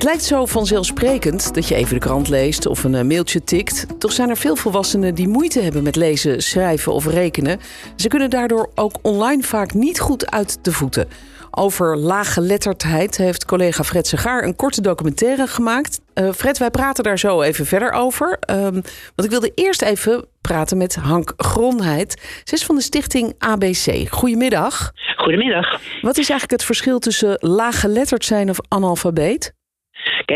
Het lijkt zo vanzelfsprekend dat je even de krant leest of een eh, mailtje tikt. Toch zijn er veel volwassenen die moeite hebben met lezen, schrijven of rekenen. Ze kunnen daardoor ook online vaak niet goed uit de voeten. Over laaggeletterdheid heeft collega Fred Segaar een korte documentaire gemaakt. Uh, Fred, wij praten daar zo even verder over. Um, want ik wilde eerst even praten met Hank Gronheid. Ze is van de stichting ABC. Goedemiddag. Goedemiddag. Wat is eigenlijk het verschil tussen laaggeletterd zijn of analfabeet?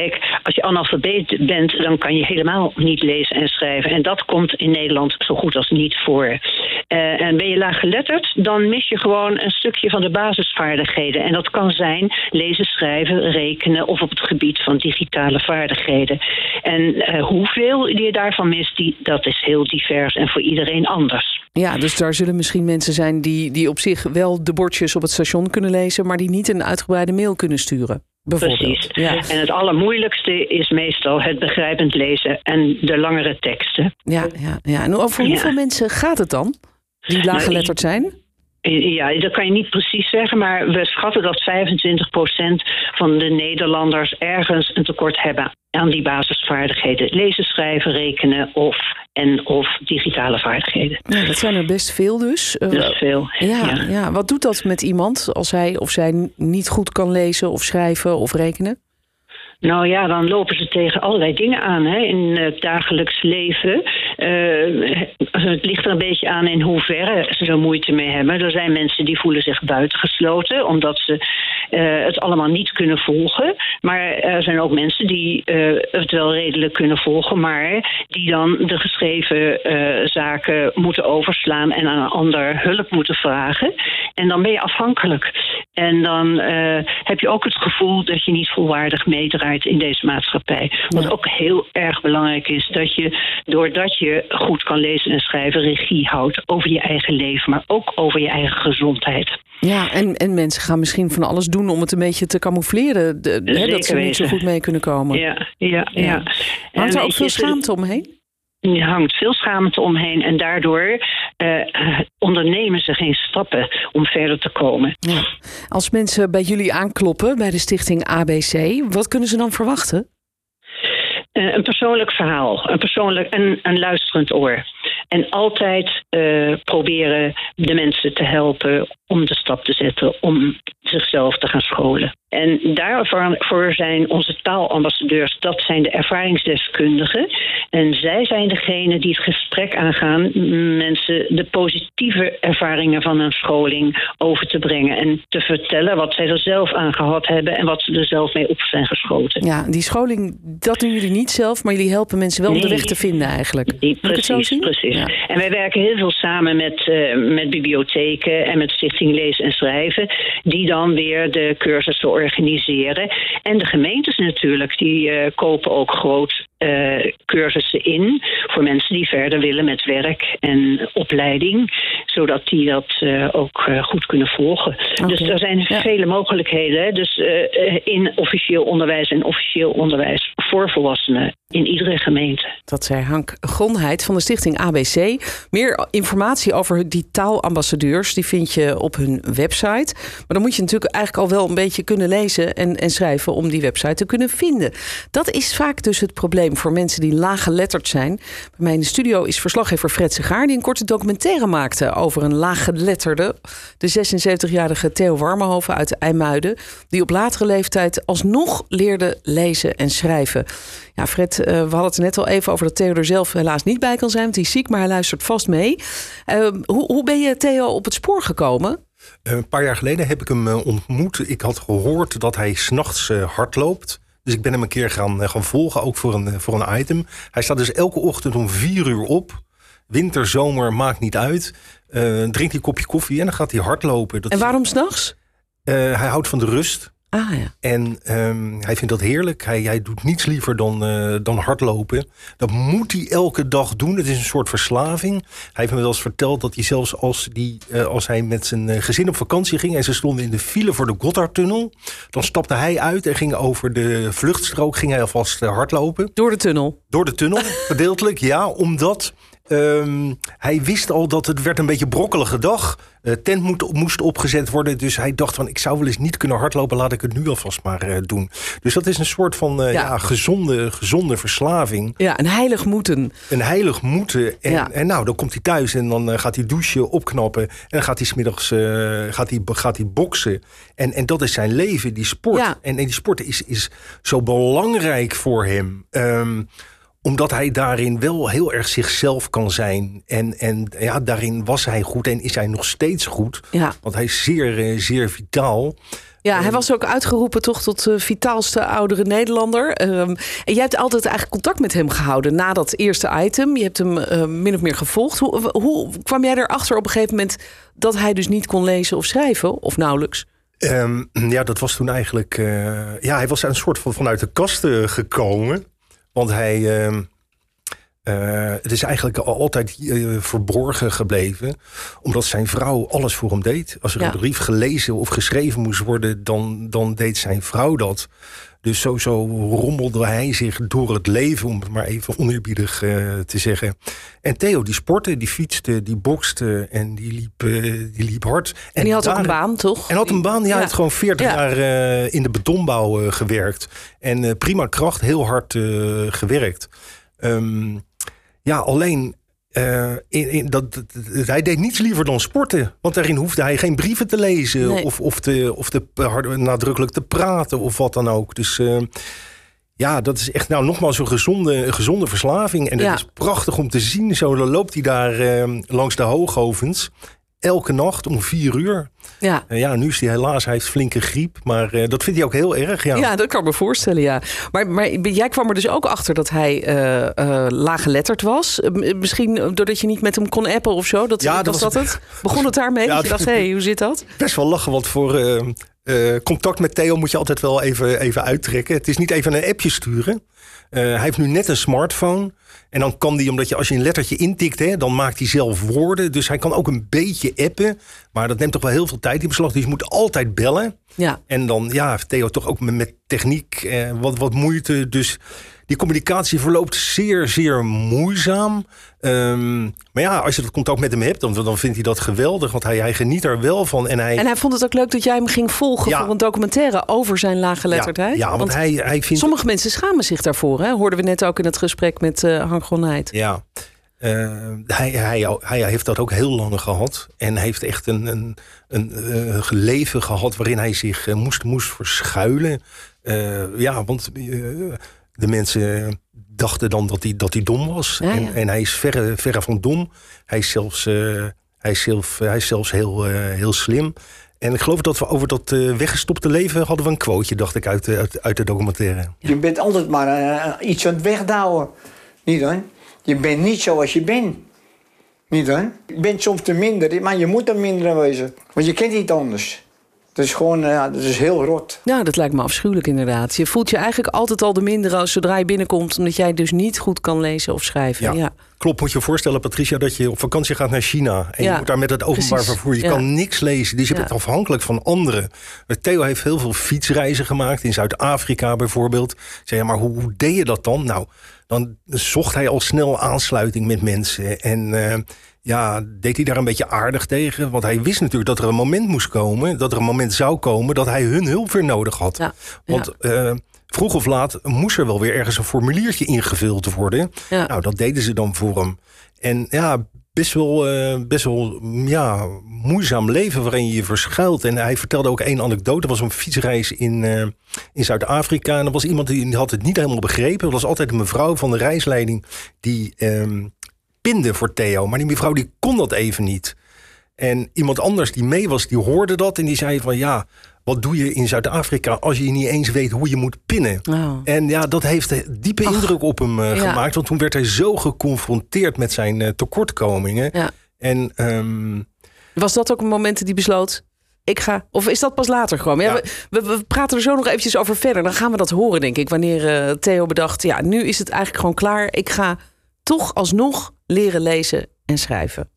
Kijk, als je analfabeet bent, dan kan je helemaal niet lezen en schrijven. En dat komt in Nederland zo goed als niet voor. Uh, en ben je laaggeletterd, dan mis je gewoon een stukje van de basisvaardigheden. En dat kan zijn lezen, schrijven, rekenen of op het gebied van digitale vaardigheden. En uh, hoeveel je daarvan mist, die, dat is heel divers en voor iedereen anders. Ja, dus daar zullen misschien mensen zijn die, die op zich wel de bordjes op het station kunnen lezen, maar die niet een uitgebreide mail kunnen sturen. Precies. Ja. En het allermoeilijkste is meestal het begrijpend lezen en de langere teksten. Ja, ja, ja. en over hoeveel mensen gaat het dan die laaggeletterd zijn? Ja, dat kan je niet precies zeggen, maar we schatten dat 25% van de Nederlanders ergens een tekort hebben aan die basisvaardigheden. Lezen, schrijven, rekenen of en of digitale vaardigheden. Ja, dat zijn er best veel dus. Best veel. Ja, ja. ja, wat doet dat met iemand als hij of zij niet goed kan lezen of schrijven of rekenen? Nou ja, dan lopen ze tegen allerlei dingen aan hè, in het dagelijks leven. Uh, het ligt er een beetje aan in hoeverre ze er moeite mee hebben. Er zijn mensen die voelen zich buitengesloten omdat ze uh, het allemaal niet kunnen volgen. Maar er zijn ook mensen die uh, het wel redelijk kunnen volgen, maar die dan de geschreven zaken moeten overslaan en aan een ander hulp moeten vragen. En dan ben je afhankelijk. En dan heb je ook het gevoel dat je niet volwaardig meedraait in deze maatschappij. Wat ook heel erg belangrijk is, dat je doordat je goed kan lezen en schrijven, regie houdt over je eigen leven, maar ook over je eigen gezondheid. Ja, en, en mensen gaan misschien van alles doen om het een beetje te camoufleren. De, hè, dat ze niet zo goed mee kunnen komen. Ja, ja, ja. ja. Hangt er ook veel schaamte omheen? Er hangt veel schaamte omheen en daardoor uh, ondernemen ze geen stappen om verder te komen. Ja. Als mensen bij jullie aankloppen, bij de stichting ABC, wat kunnen ze dan verwachten? Uh, een persoonlijk verhaal, een persoonlijk en een luisterend oor. En altijd uh, proberen de mensen te helpen om de stap te zetten om zichzelf te gaan scholen. En daarvoor zijn onze taalambassadeurs, dat zijn de ervaringsdeskundigen. En zij zijn degene die het gesprek aangaan, mensen de positieve ervaringen van een scholing over te brengen. En te vertellen wat zij er zelf aan gehad hebben en wat ze er zelf mee op zijn geschoten. Ja, die scholing, dat doen jullie niet zelf, maar jullie helpen mensen wel om de weg te vinden eigenlijk. Die, precies, precies. Ja. En wij werken heel veel samen met, uh, met bibliotheken en met Stichting Lezen en Schrijven, die dan weer de cursussen organiseren. En de gemeentes natuurlijk, die uh, kopen ook groot uh, cursussen in voor mensen die verder willen met werk en opleiding, zodat die dat uh, ook uh, goed kunnen volgen. Okay. Dus er zijn ja. vele mogelijkheden. Dus in officieel onderwijs en officieel onderwijs voor volwassenen in iedere gemeente. Dat zei Hank Gronheid van de stichting ABC. Meer informatie over die taalambassadeurs die vind je op hun website. Maar dan moet je natuurlijk eigenlijk al wel een beetje kunnen lezen en, en schrijven om die website te kunnen vinden. Dat is vaak dus het probleem voor mensen die laaggeletterd zijn. Bij mij in de studio is verslaggever Fred Segaar die een korte documentaire maakte over een laaggeletterde, de 76-jarige Theo Warmenhoven uit IJmuiden, die op latere leeftijd alsnog leerde lezen en schrijven. Ja, Fred, uh, we hadden het net al even over dat Theo er zelf helaas niet bij kan zijn, want hij is ziek, maar hij luistert vast mee. Uh, hoe, hoe ben je Theo op het spoor gekomen? Een paar jaar geleden heb ik hem ontmoet. Ik had gehoord dat hij s'nachts hard loopt. Dus ik ben hem een keer gaan, gaan volgen, ook voor een, voor een item. Hij staat dus elke ochtend om vier uur op. Winter, zomer, maakt niet uit. Uh, drinkt hij een kopje koffie en dan gaat hij hardlopen. Dat en waarom s'nachts? Uh, hij houdt van de rust. Ah ja. En ehm, hij vindt dat heerlijk. Hij, hij doet niets liever dan, eh, dan hardlopen. Dat moet hij elke dag doen. Het is een soort verslaving. Hij heeft me wel eens verteld dat hij zelfs als, die, eh, als hij met zijn eh, gezin op vakantie ging... en ze stonden in de file voor de Gotthardtunnel... dan stapte hij uit en ging over de vluchtstrook ging hij alvast hardlopen. Door de tunnel. Door de tunnel, gedeeltelijk, ja. Omdat ehm, hij wist al dat het werd een beetje brokkelige dag. Eh tent moet, moest opgezet worden. Dus hij dacht van, ik zou wel eens niet kunnen hardlopen. Laat ik het nu alvast maar eh, doen. Dus dat is een soort van eh, Ja. ja. gezonde, gezonde verslaving. Ja, een heilig moeten. Een heilig moeten. En, Ja. en nou, dan komt hij thuis en dan gaat hij douchen, opknappen. En dan gaat hij smiddags gaat hij, gaat hij boksen. En, en dat is zijn leven, die sport. Ja. En, en die sport is, is zo belangrijk voor hem. Ehm, omdat hij daarin wel heel erg zichzelf kan zijn. En, en ja, daarin was hij goed en is hij nog steeds goed. Ja. Want hij is zeer, eh, zeer vitaal. Ja, hij was ook uitgeroepen toch tot de vitaalste oudere Nederlander. Ehm, en jij hebt altijd eigenlijk contact met hem gehouden na dat eerste item. Je hebt hem eh, min of meer gevolgd. Hoe, hoe kwam jij erachter op een gegeven moment dat hij dus niet kon lezen of schrijven? Of nauwelijks? Ehm, ja, dat was toen eigenlijk. eh, ja, hij was een soort van vanuit de kast eh, gekomen. Want hij. ehm, eh, het is eigenlijk al- altijd eh, verborgen gebleven. Omdat zijn vrouw alles voor hem deed. Als er Ja. een brief gelezen of geschreven moest worden, dan, dan deed zijn vrouw dat. Dus zo, zo rommelde hij zich door het leven, om het maar even oneerbiedig eh, te zeggen. En Theo, die sportte, die fietste, die bokste en die liep, die liep hard. En, die had ook een baan, toch? en had een baan, ja, hij Ja. had gewoon 40 Ja. jaar in de betonbouw gewerkt. En prima kracht, heel hard gewerkt. Ehm, ja, alleen, eh, in, in, dat, dat- dat- hij deed niets liever dan sporten. Want daarin hoefde hij geen brieven te lezen Nee. of, of, te, of te hard, nadrukkelijk te praten of wat dan ook. Dus eh, ja, dat is echt nou nogmaals een gezonde, een gezonde verslaving. En Ja. het is prachtig om te zien. Zo dan loopt hij daar eh, langs de hoogovens. Elke nacht om vier uur. Ja. Ja, nu is hij helaas, hij heeft flinke griep. Maar eh, dat vindt hij ook heel erg. Ja, Ja, dat kan ik me voorstellen, ja. Maar, maar jij kwam er dus ook achter dat hij eh eh laaggeletterd was. Misschien doordat je niet met hem kon appen of zo. Dat, Ja, was dat dat was- het? Begon het daarmee? Ja, dat je dacht, hé, hey, hoe zit dat? Best wel lachen, want voor contact met Theo moet je altijd wel even, even uittrekken. Het is niet even een appje sturen. Hij heeft nu net een smartphone. En dan kan hij, omdat je als je een lettertje intikt, hè, dan maakt hij zelf woorden. Dus hij kan ook een beetje appen. Maar dat neemt toch wel heel veel tijd in beslag. Dus je moet altijd bellen. Ja, En dan, ja, Theo toch ook met, techniek eh, wat, wat moeite. Dus die communicatie verloopt zeer, zeer moeizaam. Ehm, maar ja, als je dat contact met hem hebt, dan, dan vindt hij dat geweldig. Want hij, hij geniet er wel van. En hij, en hij vond het ook leuk dat jij hem ging volgen Ja. voor een documentaire over zijn laaggeletterdheid. Ja, ja want, hij, hij vindt... sommige mensen schamen zich daarvoor, hè? hoorden we net ook in het gesprek met eh Hank Gonheid. Ja, Eh, hij, hij, hij heeft dat ook heel lang gehad. En heeft echt een, een, een eh, leven gehad waarin hij zich eh, moest, moest verschuilen. Eh, ja, want de mensen dachten dan dat hij, dat hij dom was. Ja, ja. En, en hij is verre, verre van dom. Hij is zelfs, eh, hij is zelf, hij is zelfs heel, heel slim. En ik geloof dat we over dat eh, weggestopte leven hadden we een quoteje, dacht ik, uit, de- uit, uit de documentaire. Je bent altijd maar iets aan het wegdouwen. Niet hoor. Je bent niet zoals je bent. Niet hoor. Je bent soms te minder, maar je moet er minder wezen. Want je kent niet anders. Dat is gewoon, eh, ja, dat is heel rot. Nou, dat lijkt me afschuwelijk inderdaad. Je voelt je eigenlijk altijd al de minder als zodra je binnenkomt... omdat jij dus niet goed kan lezen of schrijven. Ja, Ja. Klopt, moet je je voorstellen, Patricia, dat je op vakantie gaat naar China. En Ja, je moet daar met het openbaar precies. vervoer. Je Ja. kan niks lezen. Dus je Ja. bent afhankelijk van anderen. Theo heeft heel veel fietsreizen gemaakt. In Zuid-Afrika bijvoorbeeld. Ik zei, ja, maar hoe, hoe deed je dat dan? Nou, dan zocht hij al snel aansluiting met mensen. En eh, ja, deed hij daar een beetje aardig tegen. Want hij wist natuurlijk dat er een moment moest komen. Dat er een moment zou komen dat hij hun hulp weer nodig had. Ja, Want eh, vroeg of laat moest er wel weer ergens een formuliertje ingevuld worden. Ja. Nou, dat deden ze dan voor hem. En ja, best wel, eh, best wel mm, ja, moeizaam leven waarin je je verschuilt. En hij vertelde ook één anekdote. Er was een fietsreis in, eh, in Zuid-Afrika. En er was iemand die had het niet helemaal begrepen. Dat was altijd een mevrouw van de reisleiding die ehm, pinde voor Theo. Maar die mevrouw die kon dat even niet. En iemand anders die mee was, die hoorde dat. En die zei van ja, wat doe je in Zuid-Afrika als je niet eens weet hoe je moet pinnen? Oh. En ja, dat heeft diepe Ach, indruk op hem eh, ja. gemaakt. Want toen werd hij zo geconfronteerd met zijn eh, tekortkomingen. Ja. En ehm, Was dat ook een moment dat hij besloot... ik ga. Of is dat pas later gekomen? Ja, Ja. we, we, we praten er zo nog eventjes over verder. Dan gaan we dat horen, denk ik. Wanneer eh, Theo bedacht, ja, nu is het eigenlijk gewoon klaar. Ik ga toch alsnog leren lezen en schrijven.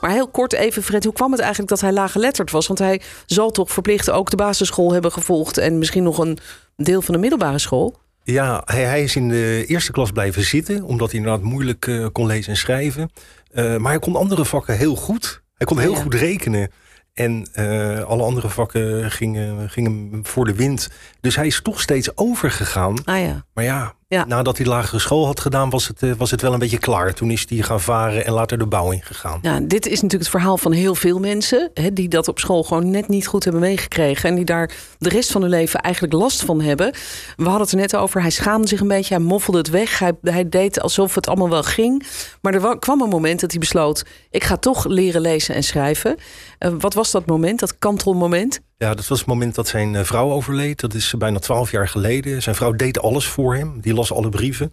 Maar heel kort even, Fred, hoe kwam het eigenlijk dat hij laaggeletterd was? Want hij zal toch verplicht ook de basisschool hebben gevolgd... en misschien nog een deel van de middelbare school? Ja, hij, hij is in de eerste klas blijven zitten, omdat hij inderdaad moeilijk eh, kon lezen en schrijven. Eh, maar hij kon andere vakken heel goed. Hij kon heel Ja. goed rekenen. En eh, alle andere vakken gingen, gingen voor de wind. Dus hij is toch steeds overgegaan. Ah ja. Maar ja, Ja. nadat hij lagere school had gedaan, was het, eh, was het wel een beetje klaar. Toen is hij gaan varen en later de bouw ingegaan. Ja, dit is natuurlijk het verhaal van heel veel mensen... Hè, die dat op school gewoon net niet goed hebben meegekregen... en die daar de rest van hun leven eigenlijk last van hebben. We hadden het er net over, hij schaamde zich een beetje... hij moffelde het weg, hij, hij deed alsof het allemaal wel ging. Maar er wa- kwam een moment dat hij besloot... ik ga toch leren lezen en schrijven. Eh, wat was dat moment, dat kantelmoment? Ja, dat was het moment dat zijn eh, vrouw overleed. Dat is bijna twaalf jaar geleden. Zijn vrouw deed alles voor hem. Die las alle brieven.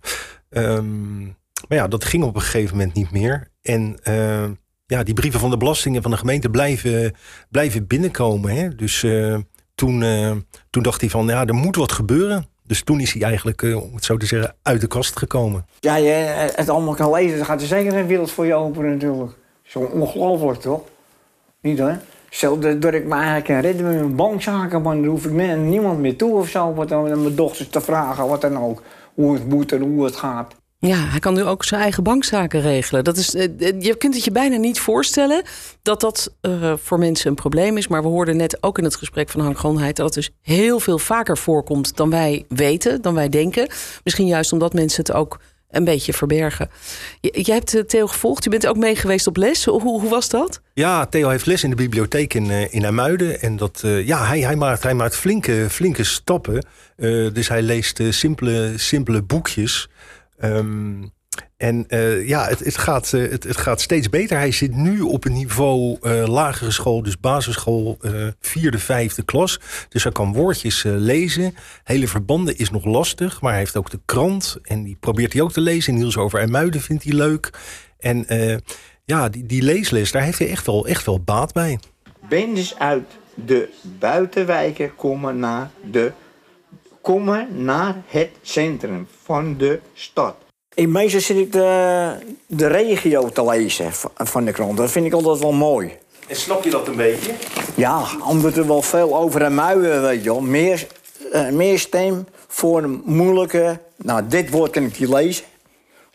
Ehm, maar ja, dat ging op een gegeven moment niet meer. En eh, ja, die brieven van de belastingen van de gemeente blijven, blijven binnenkomen. Hè? Dus eh, toen, eh, toen dacht hij van, ja, er moet wat gebeuren. Dus toen is hij eigenlijk, eh, om het zo te zeggen, uit de kast gekomen. Ja, je het allemaal kan lezen, dan gaat er zeker een wereld voor je open natuurlijk. Zo ongelooflijk toch? Niet hoor. Stel dat dat ik me eigenlijk kan redden met mijn bankzaken, maar dan hoef ik niemand meer toe of zo. Wat dan mijn dochters te vragen, wat dan ook. Hoe het moet en hoe het gaat. Ja, hij kan nu ook zijn eigen bankzaken regelen. Dat is, eh, eh, je kunt het je bijna niet voorstellen dat dat eh, voor mensen een probleem is. Maar we hoorden net ook in het gesprek van Hank Groenheid... dat het dus heel veel vaker voorkomt dan wij weten, dan wij denken. Misschien juist omdat mensen het ook een beetje verbergen. Je, hebt eh, Theo gevolgd, je bent ook mee geweest op les. Hoe, hoe was dat? Ja, Theo heeft les in de bibliotheek in, eh, in IJmuiden. En dat, eh, ja, hij, hij, maakt, hij maakt flinke, flinke stappen. Dus hij leest simpele, simpele boekjes. Ehm, en eh, ja, het, gaat, eh, het, gaat steeds beter. Hij zit nu op een niveau eh, lagere school, dus basisschool, vierde, vijfde klas. Dus hij kan woordjes lezen. Hele verbanden is nog lastig, maar hij heeft ook de krant. En die probeert hij ook te lezen. Niels over IJmuiden vindt hij leuk. En ja, die, die leesles, daar heeft hij echt wel, echt wel baat bij. Bendes uit de buitenwijken komen naar, de, komen naar het centrum van de stad. In meestal zit ik de, de regio te lezen van- de krant. Dat vind ik altijd wel mooi. En snap je dat een beetje? Ja, omdat er wel veel over de muien, weet je wel. Meer, eh, meer stem voor een moeilijke... Nou, dit woord kan ik niet lezen.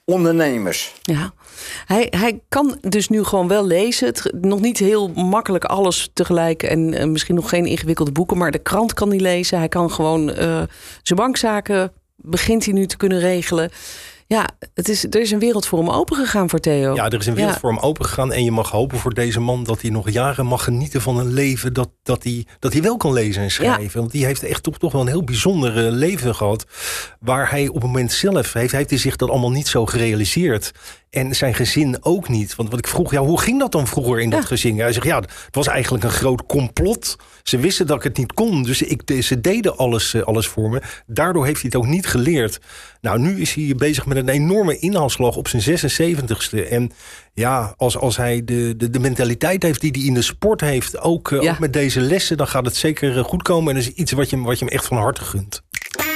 Ondernemers. Ja, hij, hij kan dus nu gewoon wel lezen. Het, nog niet heel makkelijk alles tegelijk en eh, misschien nog geen ingewikkelde boeken, maar de krant kan hij lezen. Hij kan gewoon eh, zijn bankzaken begint hij nu te kunnen regelen. Ja, het is, er is een wereld voor hem opengegaan voor Theo. Ja, er is een wereld Ja. voor hem opengegaan. En je mag hopen voor deze man dat hij nog jaren mag genieten van een leven. Dat, dat, hij, dat hij wel kan lezen en schrijven. Want die heeft echt toch, toch wel een heel bijzonder leven gehad. Waar hij op het moment zelf heeft, heeft hij zich dat allemaal niet zo gerealiseerd. En zijn gezin ook niet. Want wat ik vroeg, ja, hoe ging dat dan vroeger in dat Ja. gezin? Hij zegt, ja, het was eigenlijk een groot complot. Ze wisten dat ik het niet kon. Dus ik, ze deden alles, eh, alles voor me. Daardoor heeft hij het ook niet geleerd. Nou, nu is hij bezig met een enorme inhaalslag op zijn 76ste. En ja, als, als hij de, de, de mentaliteit heeft die hij in de sport heeft, ook, eh, Ja. ook met deze lessen, dan gaat het zeker eh, goed komen. En dat is iets wat je, wat je hem echt van harte gunt.